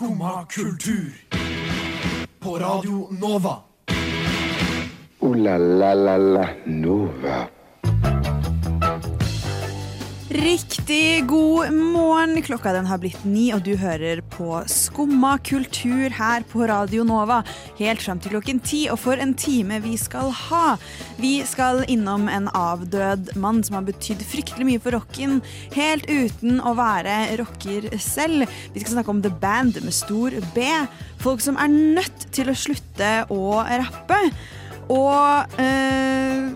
Skumma kultur. På Radio Nova. O-la-la-la-la Nova. Riktig god morgen. Klokka den har blitt ni, og du hører på Skumma kultur her på Radio Nova. Helt fram til klokken ti, og for en time vi skal ha. Vi skal innom en avdød mann som har betydd fryktelig mye for rocken, helt uten å være rocker selv. Vi skal snakke om The Band med stor B. Folk som er nødt til å slutte å rappe. Og øh,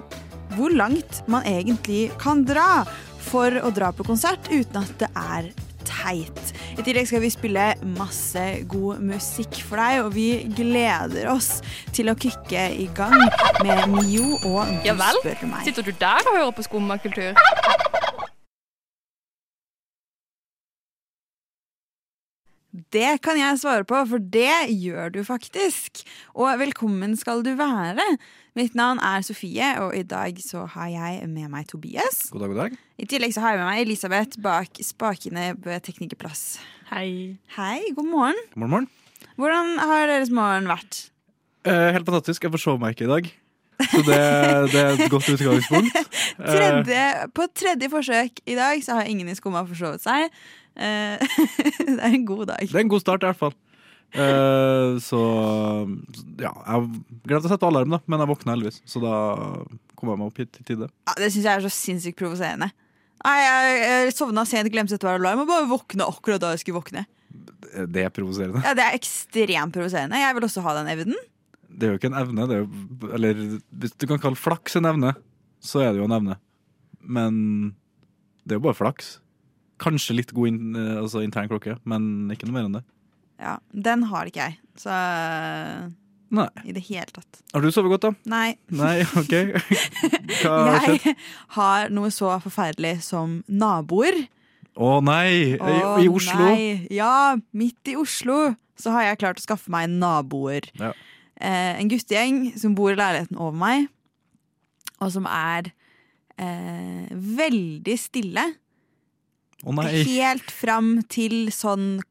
hvor langt man egentlig kan dra for å dra på konsert uten at det er teit. I tillegg skal vi spille masse god musikk for deg, og vi gleder oss til å kicke i gang med Mio og Du Ja spør meg. Sitter du der og hører på skummakultur? Det kan jeg svare på, for det gjør du faktisk. Og velkommen skal du være. Mitt navn er Sofie, og i dag så har jeg med meg Tobias. God dag, god dag. I tillegg så har jeg med meg Elisabeth bak spakene ved Teknikerplass. Hei. Hei, god morgen. God morgen, morgen. Hvordan har deres morgen vært? Eh, helt fantastisk. Jeg får se meg ikke i dag. Så det, det er et godt utgangspunkt. Eh, Tredje, på tredje forsøk i dag så har ingen i skumma forsovet seg. Eh, det er en god dag. det er en god start, i hvert fall. Eh, så ja, jeg glemte å sette alarm, da, men jeg våkna heldigvis. Så da kom jeg meg opp hit i tide. Ja, det syns jeg er så sinnssykt provoserende. Nei, Jeg, jeg sovna sent, glemte å sette alarm og bare våkna akkurat da jeg skulle våkne. Det er provoserende. Ja, Det er ekstremt provoserende. Jeg vil også ha den evnen. Det er jo ikke en evne. Det jo, eller hvis du kan kalle flaks en evne, så er det jo en evne. Men det er jo bare flaks. Kanskje litt god in, eh, altså intern klokke, men ikke noe mer enn det. Ja, Den har ikke jeg. Så Nei. i det hele tatt. Har du sovet godt, da? Nei. Nei, OK. Hva har skjedd? Jeg har noe så forferdelig som naboer. Å nei! I, Å, I Oslo. Nei. Ja, midt i Oslo så har jeg klart å skaffe meg naboer. Ja. Eh, en guttegjeng som bor i leiligheten over meg, og som er eh, veldig stille. Nei. Helt fram til sånn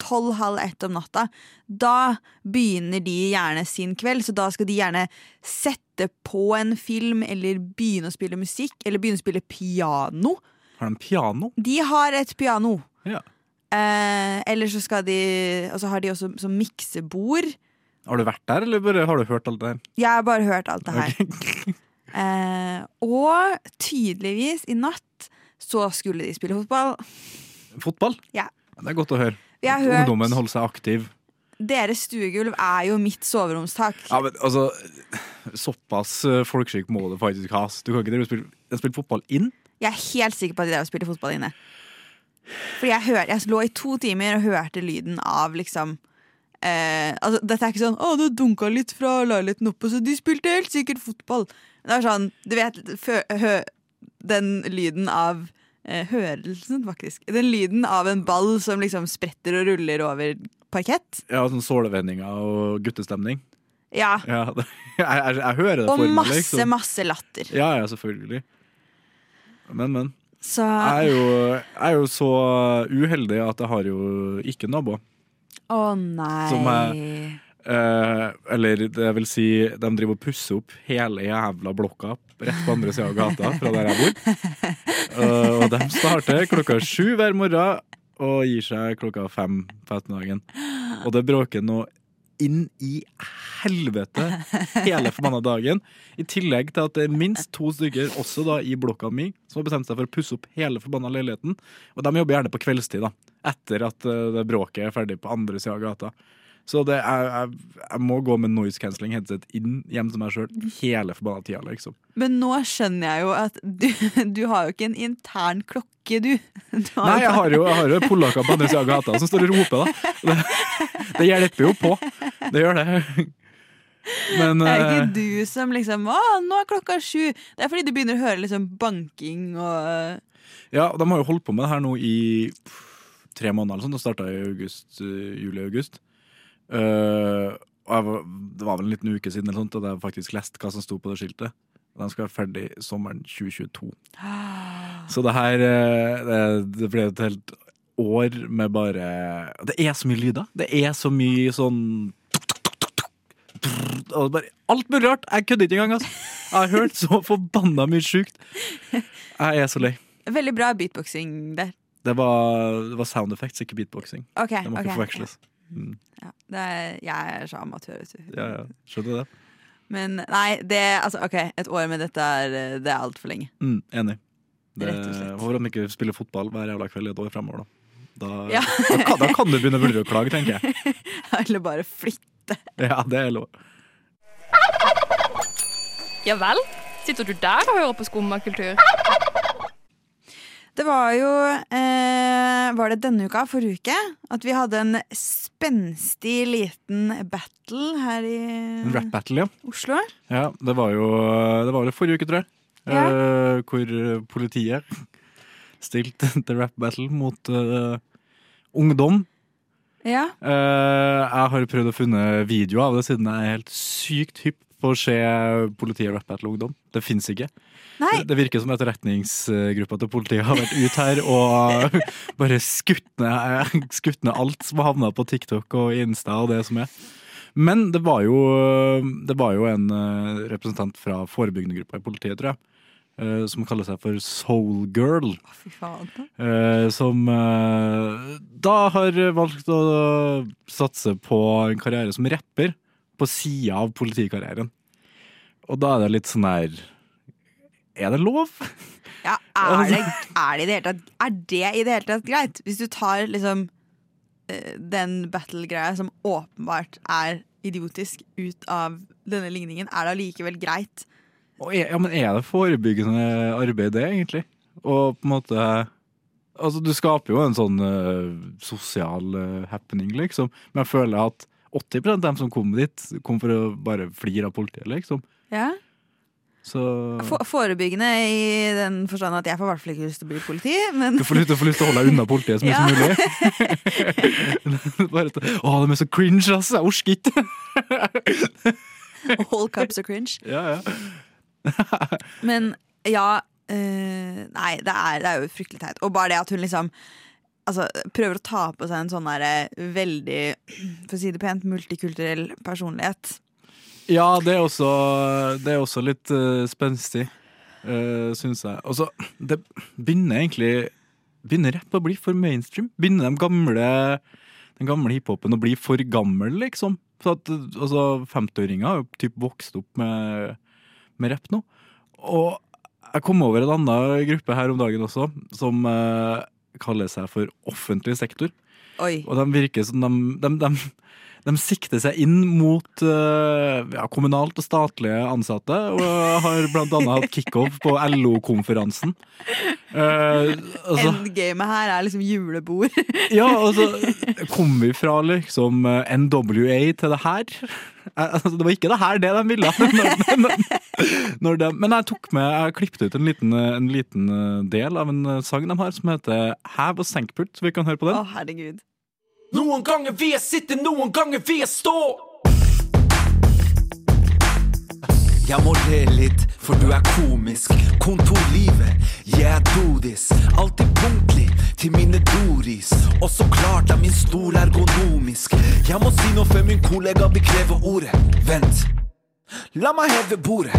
tolv-halv ett om natta. Da begynner de gjerne sin kveld, så da skal de gjerne sette på en film eller begynne å spille musikk, eller begynne å spille piano. Har de piano? De har et piano. Ja. Eh, eller så skal de Og så har de også som miksebord. Har du vært der, eller bare har du hørt alt det her? Jeg har bare hørt alt det her. Okay. Eh, og tydeligvis i natt så skulle de spille fotball. Fotball? Ja. Det er godt å høre. Hørt Ungdommen holder seg aktiv. Deres stuegulv er jo mitt soveromstak. Ja, men altså Såpass eh, folkeskikk må det faktisk ha. Du kan ikke drive spille, spille fotball inn? Jeg er helt sikker på at de drev og spilte fotball inne. Fordi jeg, hør, jeg lå i to timer og hørte lyden av liksom eh, altså, Dette er ikke sånn 'Å, det dunka litt fra leiligheten oppe, så de spilte helt sikkert fotball'. Det er sånn, du vet Den lyden av eh, Hørelsen, faktisk. Den lyden av en ball som liksom spretter og ruller over parkett. Ja, sånn sålevendinger og guttestemning. Ja. Ja, det, jeg, jeg, jeg hører det Og for meg. masse, Liksom. masse latter. Ja, ja, selvfølgelig. Men, men. Så Jeg er jo, jeg er jo så uheldig at jeg har jo ikke naboer. Å nei. Som Eh, eller det vil si, de driver og pusser opp hele jævla blokka rett på andre sida av gata fra der jeg bor. Eh, og de starter klokka sju hver morgen og gir seg klokka fem på ettermiddagen. Og det bråker nå inn i helvete hele forbanna dagen. I tillegg til at det er minst to stykker også da i blokka mi som har bestemt seg for å pusse opp hele forbanna leiligheten. Og de jobber gjerne på kveldstid, da. Etter at eh, det bråket er ferdig på andre sida av gata. Så det jeg, jeg, jeg må gå med noise cancelling headset inn hjem til meg sjøl hele forbanna tida, liksom. Men nå skjønner jeg jo at du, du har jo ikke en intern klokke, du. du har Nei, jeg har jo, jeg har jo polakker på andre sida av gata som står og roper, da. Det, det hjelper jo på. Det gjør det. Men Det er eh, ikke du som liksom Å, nå er klokka sju. Det er fordi du begynner å høre liksom banking og Ja, de har jo holdt på med det her nå i tre måneder eller sånn. Det starta i august, eh, juli-august. Eh, og var, det var vel en liten uke siden eller sånt, at jeg faktisk leste hva som sto på det skiltet. Den skal være ferdig sommeren 2022. Så det her eh, det, det ble et helt år med bare Det er så mye lyder. Det er så mye sånn og bare, Alt mulig rart! Jeg kødder ikke engang. Altså. Jeg har hørt så forbanna mye sjukt. Jeg er så lei. Veldig bra beatboxing der. Det var, det var sound effects, ikke beatboxing. Okay, Det må ikke okay, forveksles. Mm. Ja, det er, jeg er så amatør, vet du. Ja, ja. Skjønner det. Men nei, det, altså, ok, et år med dette er, det er altfor lenge. Mm, enig. Det, Rett og slett. Håper de ikke spiller fotball hver jævla kveld i et år fremover, da. Da, Ja. da, kan, da kan du begynne å vurdere å klage, tenker jeg. Eller bare flytte. Ja, det er lov. Ja vel? Sitter du der og hører på skummakultur? Det var jo eh, Var det denne uka, forrige uke, at vi hadde en spenstig liten battle her i En rap battle, ja. Oslo? ja. Det var jo det var vel forrige uke, tror jeg. Ja. Eh, hvor politiet stilte til rap battle mot eh, ungdom. Ja. Eh, jeg har prøvd å funne videoer av det, siden jeg er helt sykt hypp på å se politiet rappe battle ungdom. Det fins ikke. Nei, Det virker som etterretningsgruppa til politiet har vært ut her og bare skutt ned, skutt ned alt som har havna på TikTok og Insta og det som er. Men det var jo, det var jo en eh, representant fra forebyggende gruppa i politiet, tror jeg, eh, som kaller seg for Soulgirl. fy faen. Eh, som da har valgt å satse på en karriere som rapper på sida av politikarrieren. Og da er det litt sånn der Er det lov? Ja, er det, er, det i det hele tatt, er det i det hele tatt greit? Hvis du tar liksom eh, den battle-greia som åpenbart er idiotisk ut av denne ligningen, er det allikevel greit? Og ja, men er det forebyggende arbeid, det, egentlig? Og på en måte Altså, du skaper jo en sånn uh, sosial uh, happening, liksom. Men jeg føler at 80% av dem som kom dit, kom for å bare flire av politiet, liksom. Ja. Så forebyggende i den forstand at jeg får i hvert fall ikke lyst til å bli politi, men Du får lyst, du får lyst til å holde deg unna politiet så mye som mulig. Bare Å, de er så cringe, ass! Jeg orker ikke! all cups are cringe. Ja, ja. Men ja uh, Nei, det er, det er jo fryktelig teit. Og bare det at hun liksom Altså, prøver å ta på seg en sånn derre veldig, for å si det pent, multikulturell personlighet. Ja, det er også, det er også litt uh, spenstig, uh, syns jeg. Altså, det begynner egentlig Begynner rapp å bli for mainstream. Begynner de gamle den gamle hiphopen å bli for gammel, liksom. Så at, altså, 50-åringer har jo typ vokst opp med, med rapp nå. Og jeg kom over en annen gruppe her om dagen også, som uh, kaller seg for offentlig sektor. Oi. Og de virker som de, de, de, de sikter seg inn mot eh, ja, kommunalt og statlige ansatte, og har blant annet hatt kickoff på LO-konferansen. Uh, altså, Endgamet her er liksom julebord. ja, altså Kom vi fra liksom eh, NWA til det her? Eh, Altså, det var ikke det her det de ville. Når, når, når de, men jeg tok med Jeg klippet ut en liten, eh, en liten eh, del av en eh, sang de har som heter Have a senkpult, så vi kan høre på Å, herregud. Noen ganger vil jeg sitte, noen ganger vil jeg stå. Jeg må le litt, for du er komisk. Kontorlivet, yeah, do this. Alltid punktlig til mine doris. Og så klart er min stol ergonomisk. Jeg må si noe før min kollega vil kreve ordet. Vent, la meg heve bordet.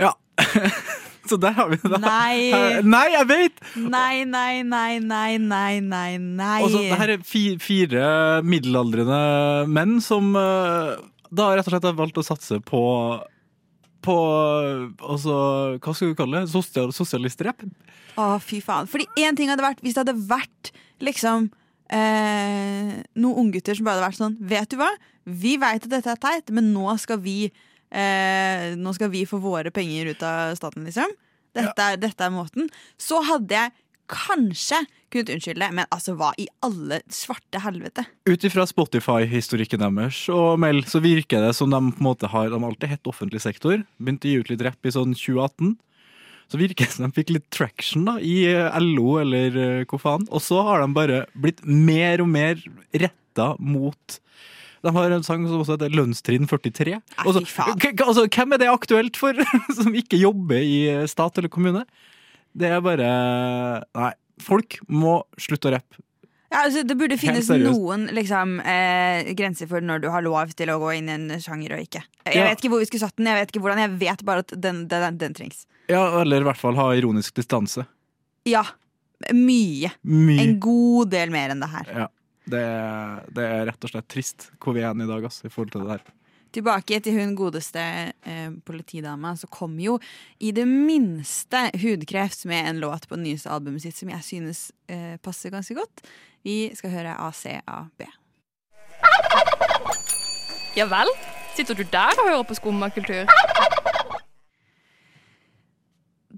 Ja. Så der har vi det. Nei. Nei, jeg vet! Nei, nei, nei, nei, nei, nei, nei. Og så, det her er fire, fire middelaldrende menn som eh, da rett og slett har valgt å satse på på altså, Hva skal du kalle det? Sosial, sosialistrapp? Å, fy faen. Fordi én ting hadde vært hvis det hadde vært liksom eh, noen unggutter som bare hadde vært sånn Vet du hva? Vi veit at dette er teit, men nå skal vi eh, Nå skal vi få våre penger ut av staten, liksom. Dette, er, dette er måten. Så hadde jeg kanskje kunnet unnskylde, men altså hva i alle svarte helvete? Ut ifra Spotify-historikken deres og Mel, så virker det som de på en måte har De alltid hett offentlig sektor. Begynte å gi ut litt rapp i sånn 2018. Så virker det som de fikk litt traction da i eh, LO eller hva faen. Og så har de bare blitt mer og mer retta mot de har en sang som også heter Lønnstrinn 43. Nei, Og faen. k- k- altså, hvem er det aktuelt for som ikke jobber i eh, stat eller kommune? Det er bare Nei. Folk må slutte å rappe. Ja, altså, det burde finnes noen liksom, eh, grenser for når du har lov til å gå inn i en sjanger og ikke. Jeg Ja. vet ikke hvor vi skulle satt den, jeg vet ikke hvordan, jeg vet bare at den, den, den trengs. Ja, Eller i hvert fall ha ironisk distanse. Ja. Mye. Mye. En god del mer enn det her. Ja. Det, det er rett og slett trist hvor vi er i dag, ass, i forhold til det der. Tilbake til hun godeste eh, politidama, så kom jo i det minste Hudkreft med en låt på det nyeste albumet sitt som jeg synes eh, passer ganske godt. Vi skal høre ACAB. Ja vel? Sitter du der og hører på skummakultur?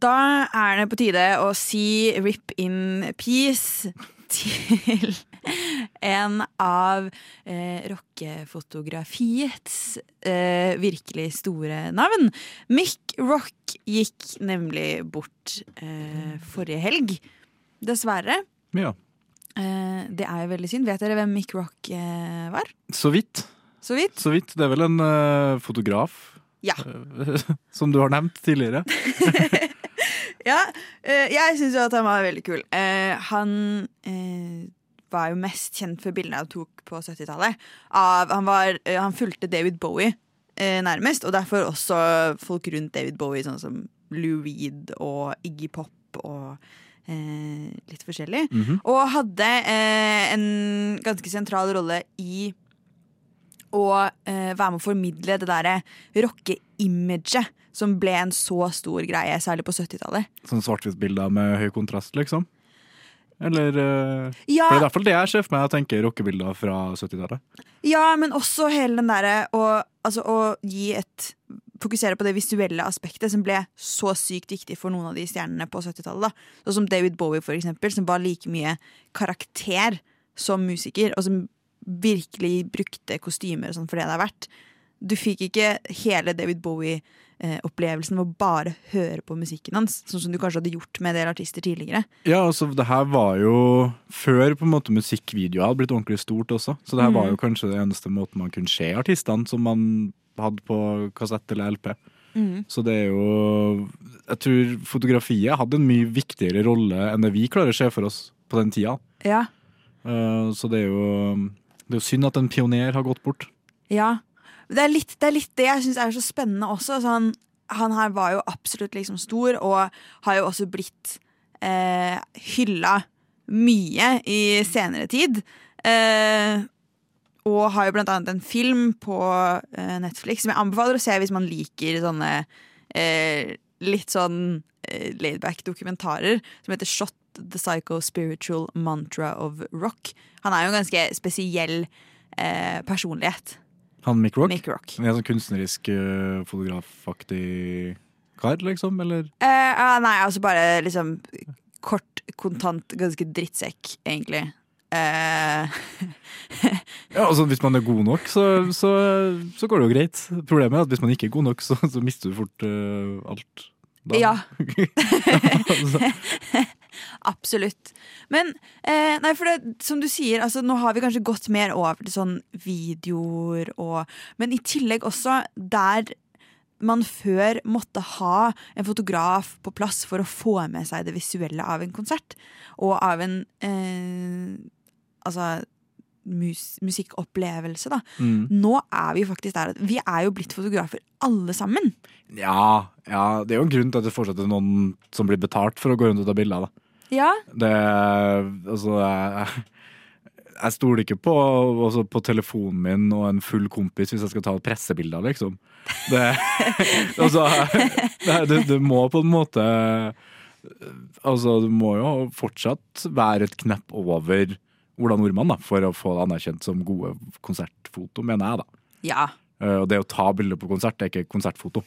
Da er det på tide å si rip in peace til en av eh, rockefotografiets eh, virkelig store navn. Mick Rock gikk nemlig bort eh, forrige helg. Dessverre. Ja. Eh, det er jo veldig synd. Vet dere hvem Mick Rock eh, var? Så vidt. Så vidt? Så vidt. Det er vel en eh, fotograf, Ja. som du har nevnt tidligere. Ja, jeg syns jo at han var veldig kul. Han var jo mest kjent for bildene han tok på 70-tallet. Han, eh, han fulgte David Bowie eh, nærmest, og derfor også folk rundt David Bowie, sånn som Lou Reed og Iggy Pop og eh, litt forskjellig. Mhm. Og hadde eh, en ganske sentral rolle i å eh, være med å formidle det derre rocke-imaget som ble en så stor greie, særlig på 70-tallet. Sånn svart-hvitt-bilde med høy kontrast, liksom. Eller eh, Ja, For det er i hvert fall det jeg ser for meg jeg tenker rockebilder fra 70-tallet. ja, men også hele den derre å, altså, å gi et Fokusere på det visuelle aspektet som ble så sykt viktig for noen av de stjernene på 70-tallet. Sånn som David Bowie, for eksempel, som var like mye karakter som musiker, og som virkelig brukte kostymer og sånn for det det er verdt. Du fikk ikke hele David Bowie-opplevelsen ved å bare høre på musikken hans, sånn som du kanskje hadde gjort med en del artister tidligere. Ja, altså det her var jo før på en måte musikkvideoer hadde blitt ordentlig stort også. Så det her var jo kanskje det eneste måten man kunne se artistene som man hadde på kassett eller LP. Så det er jo Jeg tror fotografiet hadde en mye viktigere rolle enn det vi klarer å se for oss på den tida. Ja, Uh, Så det er jo Det er jo synd at en pioner har gått bort. Ja. Det er litt det, er litt det jeg syns er så spennende også. Så han, han her var jo absolutt liksom stor, og har jo også blitt eh, hylla mye i senere tid. Eh, og har jo blant annet en film på eh, Netflix som jeg anbefaler å se hvis man liker sånne eh, litt sånn eh, laidback dokumentarer, som heter Shot the Psycho Spiritual Mantra of Rock. Han er jo en ganske spesiell eh, personlighet. Han Mick Rock. Mick Rock. En sånn kunstnerisk uh, fotografaktig kar, liksom? Eller? Eh, ah, nei, altså bare liksom kort, kontant, ganske drittsekk, egentlig. Eh, Ja, altså Hvis man er god nok, så, så, så går det jo greit. Problemet er at hvis man ikke er god nok, så, så mister du fort uh, alt. Da. ja, altså, absolutt. Men eh, nei, for det, som du sier, altså, nå har vi kanskje gått mer over til sånn videoer og Men i tillegg også der man før måtte ha en fotograf på plass for å få med seg det visuelle av en konsert. Og av en eh, altså mus musikkopplevelse, da. mm. Nå er vi faktisk der at vi er jo blitt fotografer alle sammen. ja, ja, det er jo en grunn til at det fortsatt er noen som blir betalt for å gå rundt og ta bilder. da. Ja, Det Altså, jeg, jeg stoler ikke på, altså, på telefonen min og en full kompis hvis jeg skal ta pressebilder, liksom. Det, altså, det, det, må på en måte Altså, du må jo fortsatt være et knepp over Ola Nordmann da, for å få det anerkjent som gode konsertfoto, mener jeg, da. ja. Eh, Og det å ta bilder på konsert er ikke konsertfoto.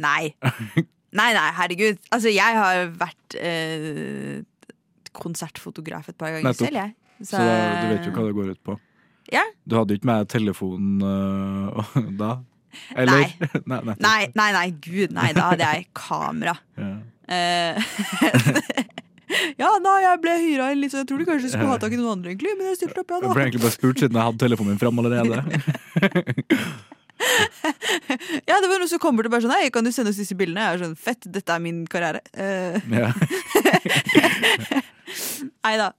Nei. Nei, nei, herregud. Altså, jeg har vært eh, konsertfotograf et par ganger Nettopp. selv, jeg. Så da, du vet jo hva det går ut på. Ja. Du hadde ikke med telefonen uh, da? Eller? nei, nei. Nei, nei, nei, gud, nei, da hadde jeg kamera. Ja. Eh, ja, nei, jeg ble hyra inn litt, så jeg tror du kanskje skulle ha tak i noen andre, egentlig. Men jeg stilte opp, ja, da. Jeg ble egentlig bare spurt siden jeg hadde telefonen min fram allerede. Ja, det var noen som kommer til bare sånn Hei, kan du sende oss disse bildene? Jeg er sånn, Fett, dette er min karriere. Uh, Ja. Nei da.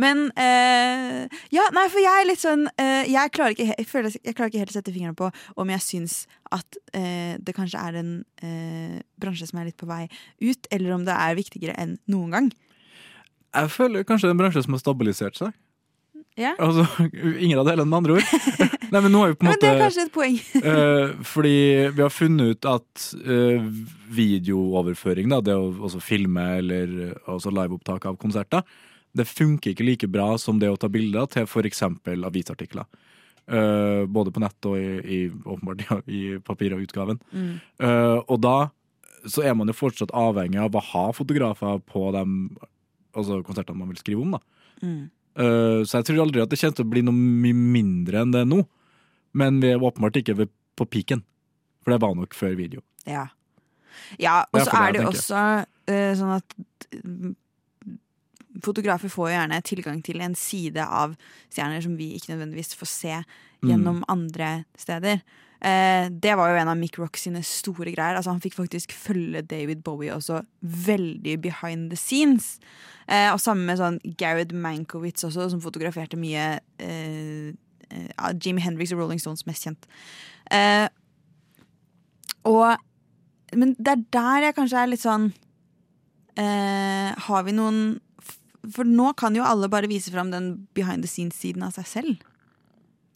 Men eh, Ja, nei, for jeg er litt sånn eh, jeg, klarer ikke, jeg, føler, jeg klarer ikke helt å sette fingeren på om jeg syns at eh, det kanskje er en eh, bransje som er litt på vei ut, eller om det er viktigere enn noen gang. Jeg føler kanskje det er en bransje som har stabilisert seg. Ja. Altså, Ingen av delene, med andre ord. Nei, men nå har vi på en Men det er kanskje et poeng. Eh, fordi vi har funnet ut at eh, videooverføring, da, det å filme eller eh, altså liveopptak av konserter, det funker ikke like bra som det å ta bilder til f.eks. avisartikler. Uh, både på nett og i, i, åpenbart, ja, i papirutgaven. Uh, og da så er man jo fortsatt avhengig av å ha fotografer på de altså konsertene man vil skrive om. da. Eh, så jeg tror aldri at det kommer til å bli noe mye mindre enn det er nå. Men vi er åpenbart ikke på piken. For det var nok før video. Ja. Ja og så er det jo også uh, sånn at mm, fotografer får jo gjerne tilgang til en side av stjerner som vi ikke nødvendigvis får se gjennom andre steder. Eh, det var jo en av Mick Rock sine store greier. Altså Han fikk faktisk følge David Bowie også veldig behind the scenes. Eh, og sammen med sånn Gareth Mankowitz også, som fotograferte mye ja, Jimi Hendrix og Rolling Stones mest kjent. Eh, og Men det er der jeg kanskje er litt sånn eh, Har vi noen For nå kan jo alle bare vise fram den behind the scenes-siden av seg selv.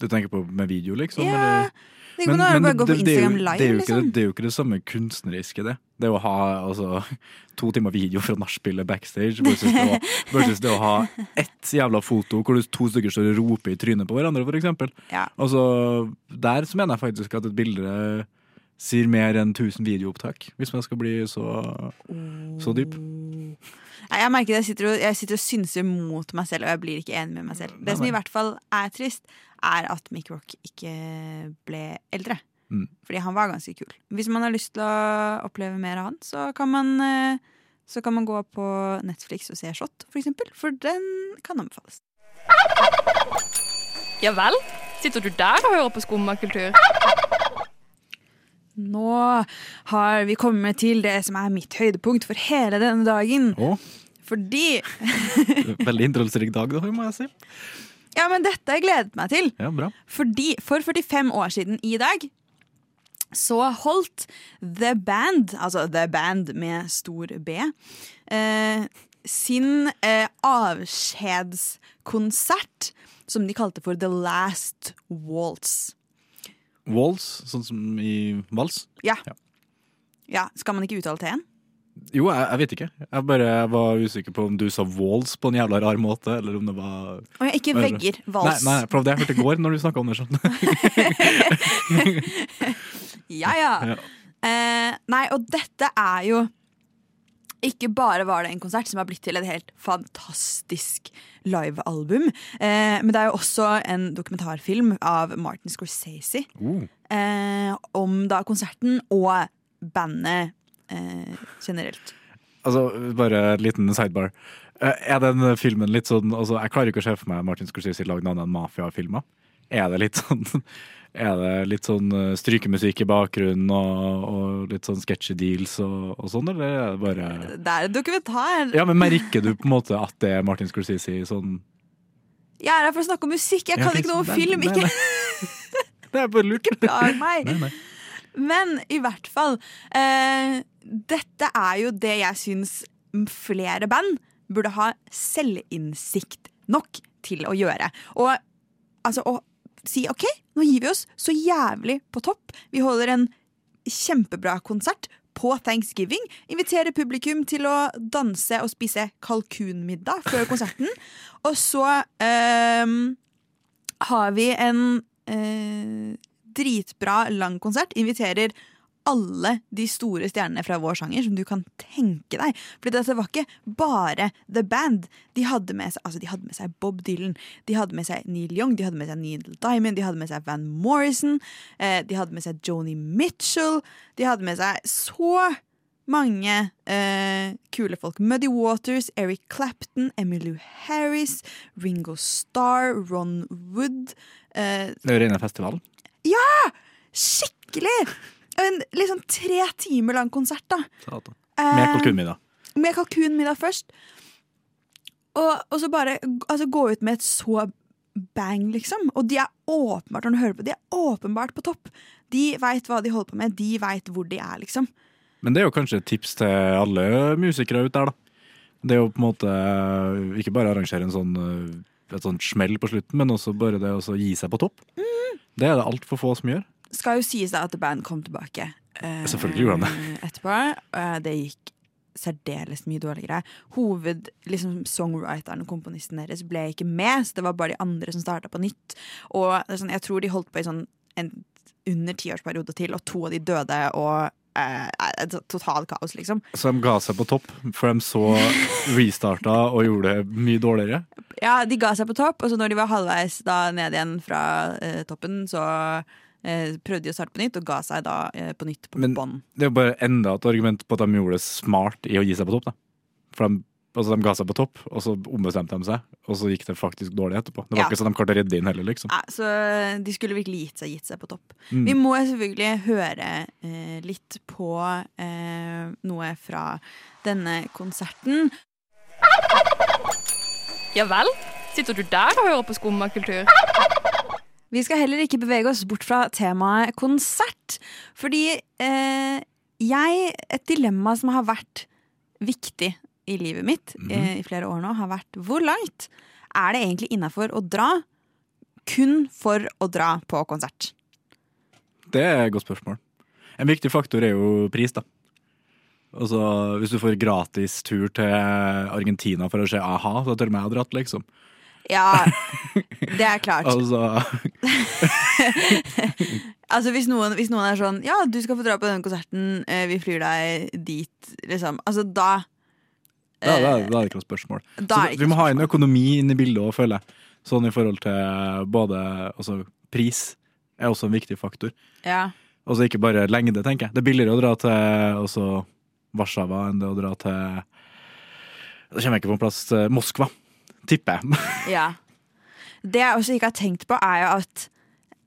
Du tenker på med video, liksom? Ja, eller? På nå er det det- det er jo- er live, jo liksom. det er jo ikke det samme kunstneriske, det. Det å ha altså, to timer video fra nachspielet backstage versus det, å, versus det å ha ett jævla foto hvor to stykker står og roper i trynet på hverandre, for eksempel. Ja. Altså, der så mener jeg faktisk at et bilde sier mer enn 1000 videoopptak, hvis man skal bli så, så dyp. Nei, jeg merker det, jeg sitter, og, jeg sitter og synser mot meg selv, og jeg blir ikke enig med meg selv. Det som i hvert fall er trist, er at Mick Rock ikke ble eldre. Mm. Fordi han var ganske kul. Hvis man har lyst til å oppleve mer av han, så kan man, eh, så kan man gå på Netflix og se Shot, for eksempel. For den kan anbefales. Ja vel? Sitter du der og hører på skummakultur? Nå har vi kommet til det som er mitt høydepunkt for hele denne dagen. Å, Fordi veldig innholdsrik dag, da, må jeg si. Ja, men dette har jeg gledet meg til. Ja, bra. Fordi for 45 år siden i dag så holdt The Band, altså The Band med stor B, eh, sin eh, avskjedskonsert som de kalte for The Last Waltz. Walls, sånn som i vals. Ja. Ja. ja. Skal man ikke uttale T-en? Jo, jeg, jeg vet ikke. Jeg bare var usikker på om du sa walls på en jævla rar måte, eller om det var Å ja, ikke vegger. Vals. Nei, nei, for det jeg hørte i går når du snakka om det. Sånn. Ja, ja. Ja. Eh, nei, og dette er jo ikke bare var det en konsert som har blitt til et helt fantastisk livealbum, eh, men det er jo også en dokumentarfilm av Martin Scorsese uh. eh, om da konserten og bandet eh, generelt. Altså, bare en liten sidebar. Eh, Er den filmen litt sånn altså, Jeg klarer ikke å se for meg Martin Scorsese lage noe annet enn mafiafilmer. Er det litt sånn Er det litt sånn eh, strykemusikk i bakgrunnen og, og litt sånn sketchy deals og, og sånn, eller er det bare Det er en dokumentar. Ja, men merker du på en måte at det er Martin Scorsese sånn Jeg er her for å snakke om musikk, jeg Ja, kan ok, ikke noe om film. Ikke. Det er bare lurt. lag meg. Nei, nei. Men i hvert fall eh, Dette er jo det jeg syns flere band burde ha selvinnsikt nok til å gjøre. Og altså å si OK, nå gir vi oss så jævlig på topp. Vi holder en kjempebra konsert på thanksgiving. Inviterer publikum til å danse og spise kalkunmiddag før konserten. Og så eh, har vi en eh, dritbra lang konsert. Inviterer alle de store stjernene fra vår sjanger som du kan tenke deg. For dette var ikke bare The Band. De hadde med seg, altså de hadde med seg Bob Dylan, de hadde med seg Neil Young, de hadde med seg Neil Diamond, de hadde med seg Van Morrison, eh, de hadde med seg Joni Mitchell. De hadde med seg så mange eh, kule folk. Muddy Waters, Eric Clapton, Emily Harris, Ringo Starr, Ron Wood. Eh, Det jo rene festivalen. skikkelig! En liksom tre timer lang konsert, da. Satan. Eh, Med kalkunmiddag. med kalkunmiddag først. Og, og så bare altså, gå ut med et så bang, liksom. Og de er åpenbart når du hører på, de er åpenbart på topp. De veit hva de holder på med, de veit hvor de er, liksom. Men det er jo kanskje et tips til alle musikere ute der, da. Det er jo på en måte eh, ikke bare arrangere en sånn, eh, et sånt smell på slutten, men også bare det å gi seg på topp. Mm. Det er det altfor få som gjør. Skal jo sies da at The Band kom tilbake eh, Selvfølgelig gjorde han det. etterpå. Eh, det gikk særdeles mye dårligere. Hoved, liksom Songwriteren og komponisten deres ble ikke med, så det var bare de andre som starta på nytt. Og sånn, jeg tror de holdt på i sånn en under tiårsperiode til, og to av de døde, og eh, et total kaos, liksom. Så de ga seg på topp, for de så restarta og gjorde det mye dårligere. Ja, de ga seg på topp, og så når de var halvveis da ned igjen fra eh, toppen, så prøvde de å starte på nytt, og ga seg da eh, på nytt på Men- bånn. Det er jo bare enda et argument på at de gjorde det smart i å gi seg på topp. Da. For de, altså, de ga seg på topp, og så ombestemte de seg, og så gikk det faktisk dårlig etterpå. Det var Ja. ikke sånn de klarte å redde inn heller, liksom. Nei, så de skulle virkelig gitt seg, gitt seg på topp. Mm. Vi må selvfølgelig høre eh, litt på eh, noe fra denne konserten. Ja vel? Sitter du der og hører på Skumma kultur? Vi skal heller ikke bevege oss bort fra temaet konsert. Fordi eh, jeg Et dilemma som har vært viktig i livet mitt eh, i flere år nå, har vært hvor langt er det egentlig innafor å dra kun for å dra på konsert? Det er et godt spørsmål. En viktig faktor er jo pris, da. Altså, hvis du får gratis tur til Argentina for å se a-ha, så tør meg å dratt, liksom. Ja, det er klart. Altså, Altså hvis noen, hvis noen er sånn Ja, du skal få dra på denne konserten, eh, vi flyr deg dit, liksom. Altså da da, da, da er det ikke noe spørsmål. Da Så ikke vi må ha en økonomi inn i bildet òg, føler jeg. Sånn i forhold til både altså, pris er også en viktig faktor. Ja. Altså ikke bare lengde, tenker jeg. Det er billigere å dra til også Warszawa enn det å dra til Da kommer jeg ikke på en plass Moskva, tipper jeg. ja. Det jeg også ikke har tenkt på, er jo at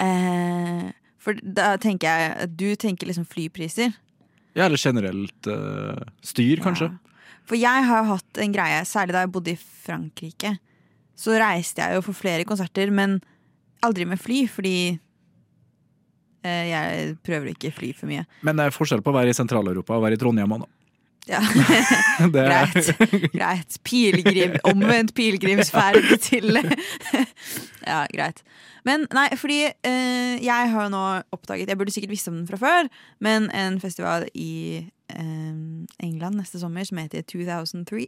eh, For da tenker jeg at du tenker liksom flypriser. Ja, eller generelt eh, styr, kanskje. For jeg har hatt en greie, særlig da jeg bodde i Frankrike. Så reiste jeg jo for flere konserter, men aldri med fly, fordi eh, jeg prøver ikke fly for mye. Men det er forskjell på å være i Sentral-Europa og være i Trondheim da. Ja. Det Greit. Greit. Pilegrim, omvendt pilegrimsferd til Ja, greit. Men nei, fordi eh, jeg har jo nå oppdaget Jeg burde sikkert visst om den fra før, men en festival i eh, England neste sommer som heter 2003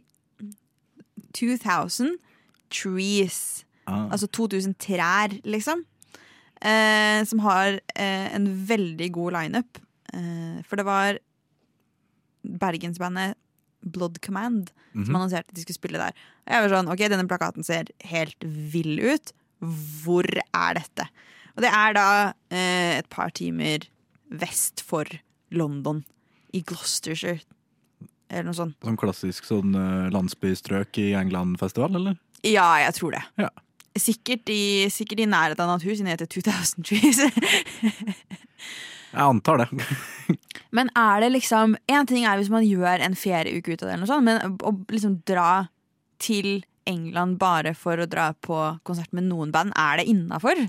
2000 Trees. Ah. Altså 2000 trær, liksom. Eh, som har eh, en veldig god lineup. Eh, for det var bergensbandet Blood Command som annonserte at de skulle spille der. Og jeg var sånn, ok, Denne plakaten ser helt vill ut. Hvor er dette? Og det er da eh, et par timer vest for London. I Gloucestershire. Eller noe sånt. Sånn klassisk sånn eh, landsbystrøk i England-festival, eller? Ja, jeg tror det. Ja. Sikkert i, sikkert i nærheten av natur, siden det heter 2000 Trees. Jeg antar det. Men er det liksom En ting er hvis man gjør en ferieuke ut av det, eller noe sånt, men å liksom dra til England bare for å dra på konsert med noen band, er det innafor?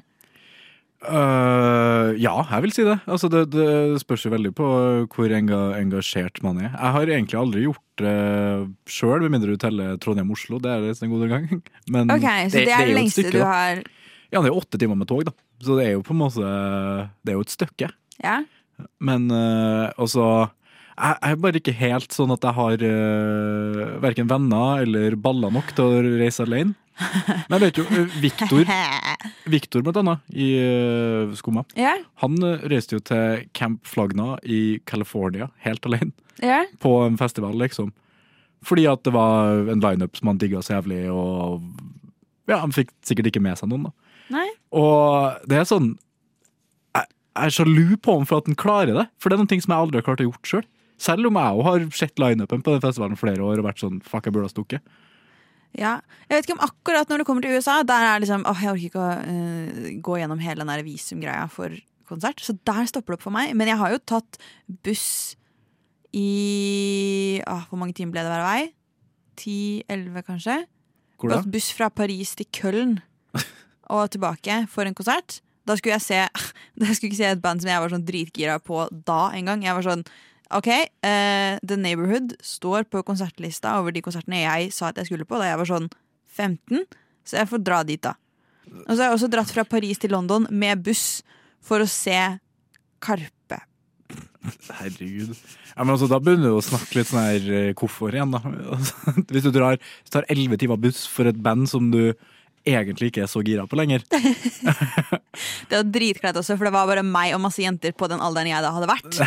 Uh, ja, jeg vil si det. Altså, det. Det spørs jo veldig på hvor enga, engasjert man er. Jeg har egentlig aldri gjort det sjøl, med mindre du teller Trondheim-Oslo. Det er det en god gang. Men Ok, Så det, er det jo et lengste stykke, du da. har Ja, det er åtte timer med tog, da. Så det er jo på en måte Det er jo et stykke. Ja? Men uh, altså jeg jeg er bare ikke helt sånn at jeg har uh, verken venner eller baller nok til å reise alene. Men jeg vet jo, øh, Victor, Victor blant annet, i uh, Skumma, Ja? han reiste jo til Camp Flagna i California helt alene. Ja? På en festival, liksom. Fordi at det var en lineup som han digga så jævlig, og ja, han fikk sikkert ikke med seg noen, da. Nei? Og det er sånn er sjalu på ham for at han klarer det, for det er noen ting som jeg aldri har klart å gjort sjøl. Selv om jeg òg har sett lineupen på den festivalen flere år og vært sånn fuck, jeg burde ha stukket. Ja. Jeg vet ikke om akkurat når det kommer til USA, der er liksom åh, jeg orker ikke å uh, gå gjennom hele den der visumgreia for konsert, så der stopper det opp for meg. Men jeg har jo tatt buss i åh, Hvor mange timer ble det hver vei? Ti-elleve, kanskje? Hvor da? Gått buss fra Paris til Køln og tilbake for en konsert. Da skulle jeg se Da skulle ikke se et band som jeg var sånn dritgira på da engang. Jeg var sånn OK, uh, The Neighborhood står på konsertlista over de konsertene jeg sa at jeg skulle på da jeg var sånn 15, så jeg får dra dit, da. Og så har jeg også dratt fra Paris til London med buss for å se Karpe. Herregud. Ja, men altså, da begynner du å snakke litt sånn her eh, hvorfor igjen, da. Hvis du drar, hvis du tar elleve timer buss for et band som du egentlig ikke er så gira på lenger. Det var dritkleint også, for det var bare meg og masse jenter på den alderen jeg da hadde vært.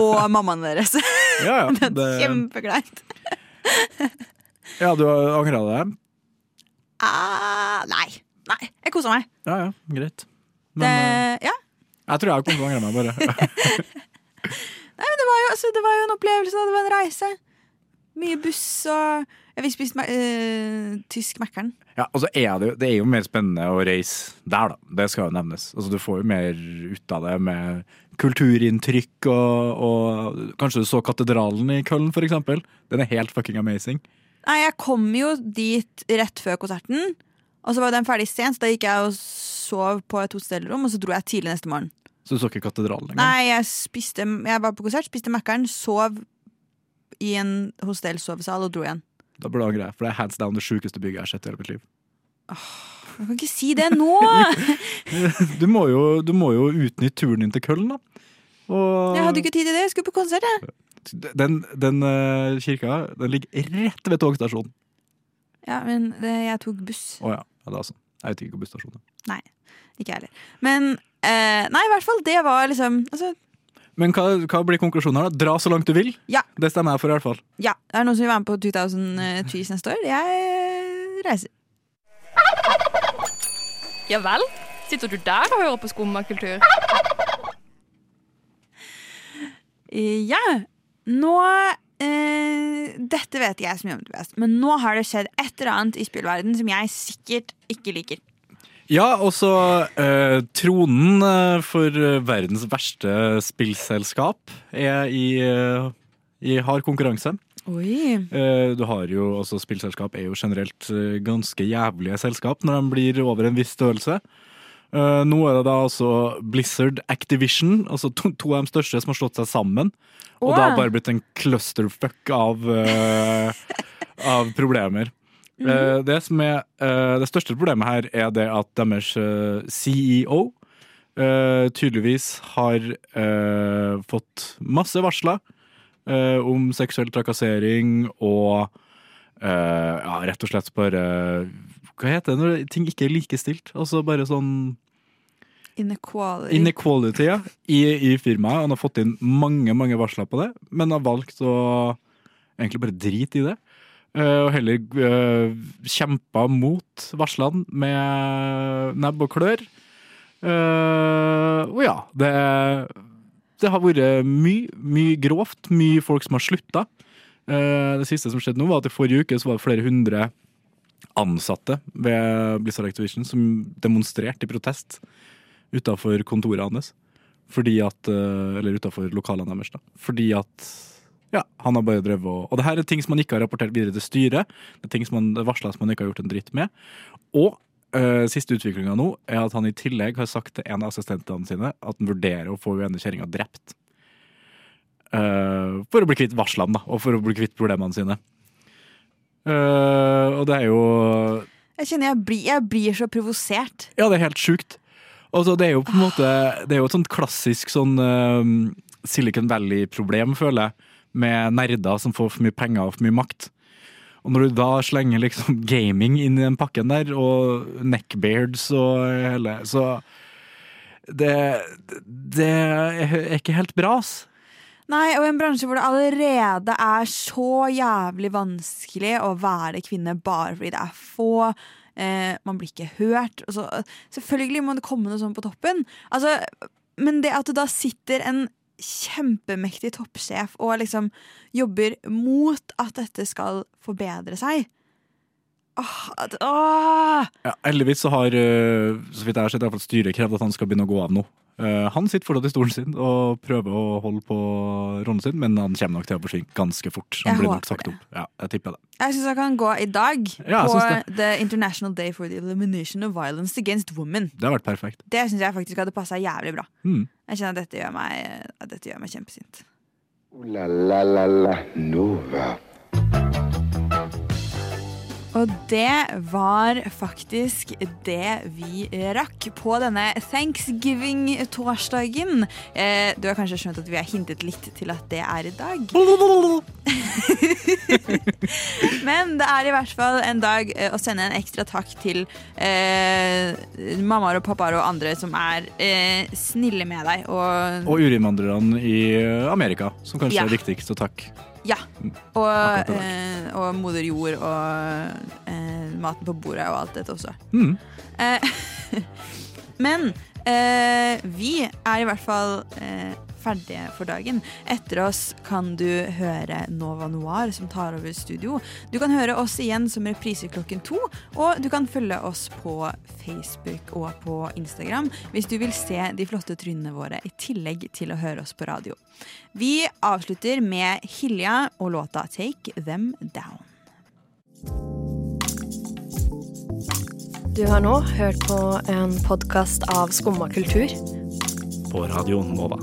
Og mammaen deres. Ja, ja. Det det var kjempekleint. ja du har angra deg? Ah, nei. Nei, jeg kosa meg. Ja ja, greit. Men Det, eh, ja. jeg tror jeg kommer til å angre meg, bare. Nei, men det var, jo, altså, det var jo en opplevelse, det var en reise. Mye buss og Jeg fikk spist uh, tysk Mækkern. Ja, og så er det, jo- det er jo mer spennende å reise der, da. Det skal jo nevnes. Altså, du får jo mer ut av det med kulturinntrykk, og, og kanskje du så katedralen i Köln, for eksempel. Den er helt fucking amazing. Nei, jeg kom jo dit rett før konserten, og så var den ferdig sent, så da gikk jeg og sov på et hostellrom, og så dro jeg tidlig neste morgen. Så du så ikke katedralen engang? Nei, jeg spiste Jeg var på konsert, spiste Mækkern, sov i en hostellsovesal og dro igjen. Da burde du angre, for det er hands down det sjukeste bygget jeg har sett i hele mitt liv. Jeg kan ikke si det nå! Du må jo, du må jo utnytte turen din til Køllen. da. Og Jeg hadde ikke tid til det, jeg skulle på konsert. Jeg. den, den uh, kirka den ligger rett ved togstasjonen. Ja, men det, jeg tok buss. Å ja. ja, det er sånn. Jeg vet ikke hvor busstasjonen er. Nei, ikke jeg heller. Men uh, nei, i hvert fall, det var liksom altså, Men hva, hva blir konklusjonen her, da? Dra så langt du vil? Ja. Det stemmer jeg for, i hvert fall. Ja, det er noen som vil være med på 2000 Trees neste år. Jeg eh, reiser. Ja vel? Sitter du der og hører på skummakultur? Eh, Ja, nå eh, Dette vet jeg så mye om det best, men nå har det skjedd et eller annet i spillverden som jeg sikkert ikke liker. Ja, og så eh, tronen eh, for eh, verdens verste spillselskap er i, eh, i hard konkurranse. Oi. Eh, du har jo også Spillselskap er jo generelt ganske jævlige selskap når de blir over en viss størrelse. Eh, nå er det da altså Blizzard Activision, altså to, to av de største som har slått seg sammen. Og det har bare blitt en clusterfuck av, av problemer. Eh, det som er eh, det største problemet her, er det at deres eh, CEO tydeligvis har fått masse varsler om seksuell trakassering og ja, rett og slett bare Hva heter det når ting ikke er likestilt? Altså bare sånn Inequality. inequality ja, i, i firmaet. Han har fått inn mange mange varsler på det, men har valgt å egentlig bare drite i det. Eh, og heller uh, kjempa mot varslene med nebb og klør. Uh, og ja, det, det har vært mye, mye grovt. Mye folk som har slutta. Uh, det siste som skjedde nå, var at i forrige uke så var det flere hundre ansatte ved Blizzard Activision som demonstrerte i protest utafor kontoret hans. Fordi at eh, Eller utafor lokalene deres, da. Fordi at ja, han har bare drevet og Og det her er ting som han ikke har rapportert videre til styret. Det er ting som han varsla som han ikke har gjort en dritt med. Og øh, siste utviklinga nå er at han i tillegg har sagt til en av assistentene sine at han vurderer å få ene kjerringa drept. Uh, for å bli kvitt varslene, da, og for å bli kvitt problemene sine. Uh, og det er jo Jeg kjenner jeg blir, jeg blir så provosert. Ja, det er helt sjukt. Altså, det er jo på en måte Det er jo et sånt klassisk sånn uh, Silicon Valley-problem, føler jeg, med nerder som får for mye penger og for mye makt. Og når du da slenger liksom gaming inn i den pakken der, og neckbeards og hele Så det, det er ikke helt bra, ass. Nei, og i en bransje hvor det allerede er så jævlig vanskelig å være kvinne bare fordi det er få. Eh, man blir ikke hørt. Så, selvfølgelig må det komme noe sånt på toppen. Altså, men det at det da sitter en kjempemektig toppsjef og liksom jobber mot at dette skal forbedre seg Åh, at- åh. Ja, heldigvis så har, eh, så vidt jeg har sett, i hvert fall styret krevd at han skal begynne å gå av nå. Eh, han sitter fortsatt i stolen sin og prøver å holde på rollen sin, men han kommer nok til å forsvinne ganske fort. Jeg blir nok sagt det. opp. Ja, jeg tipper det. Jeg syns han kan gå i dag Ja, på The International Day for the Elimination of Violence Against Women. Det har vært perfekt. Det syns jeg faktisk hadde passa jævlig bra. Mm. Jeg kjenner at dette gjør meg, at dette gjør meg kjempesint. Ooh la la la la Nova. Og det var faktisk det vi rakk på denne thanksgiving-torsdagen. Eh, du har kanskje skjønt at vi har hintet litt til at det er i dag. Men det er i hvert fall en dag eh, å sende en ekstra takk til eh, mammaer og pappaer og andre som er eh, snille med deg. Og, Og urinnvandrerne i Amerika, som kanskje Ja. er viktigst å takke. ja, og, eh, og moder jord og eh, maten på bordet og alt dette også. Mm. Eh, men eh, vi er i hvert fall eh, ferdige for dagen. Etter oss kan du høre Nova Noir, som tar over studio. Du kan høre oss igjen som reprise klokken to, og du kan følge oss på Facebook og på Instagram hvis du vil se de flotte trynene våre i tillegg til å høre oss på radio. Vi avslutter med Hilja og låta Take Them Down. Du har nå hørt på en podkast av Skumma kultur. På Radio Nova.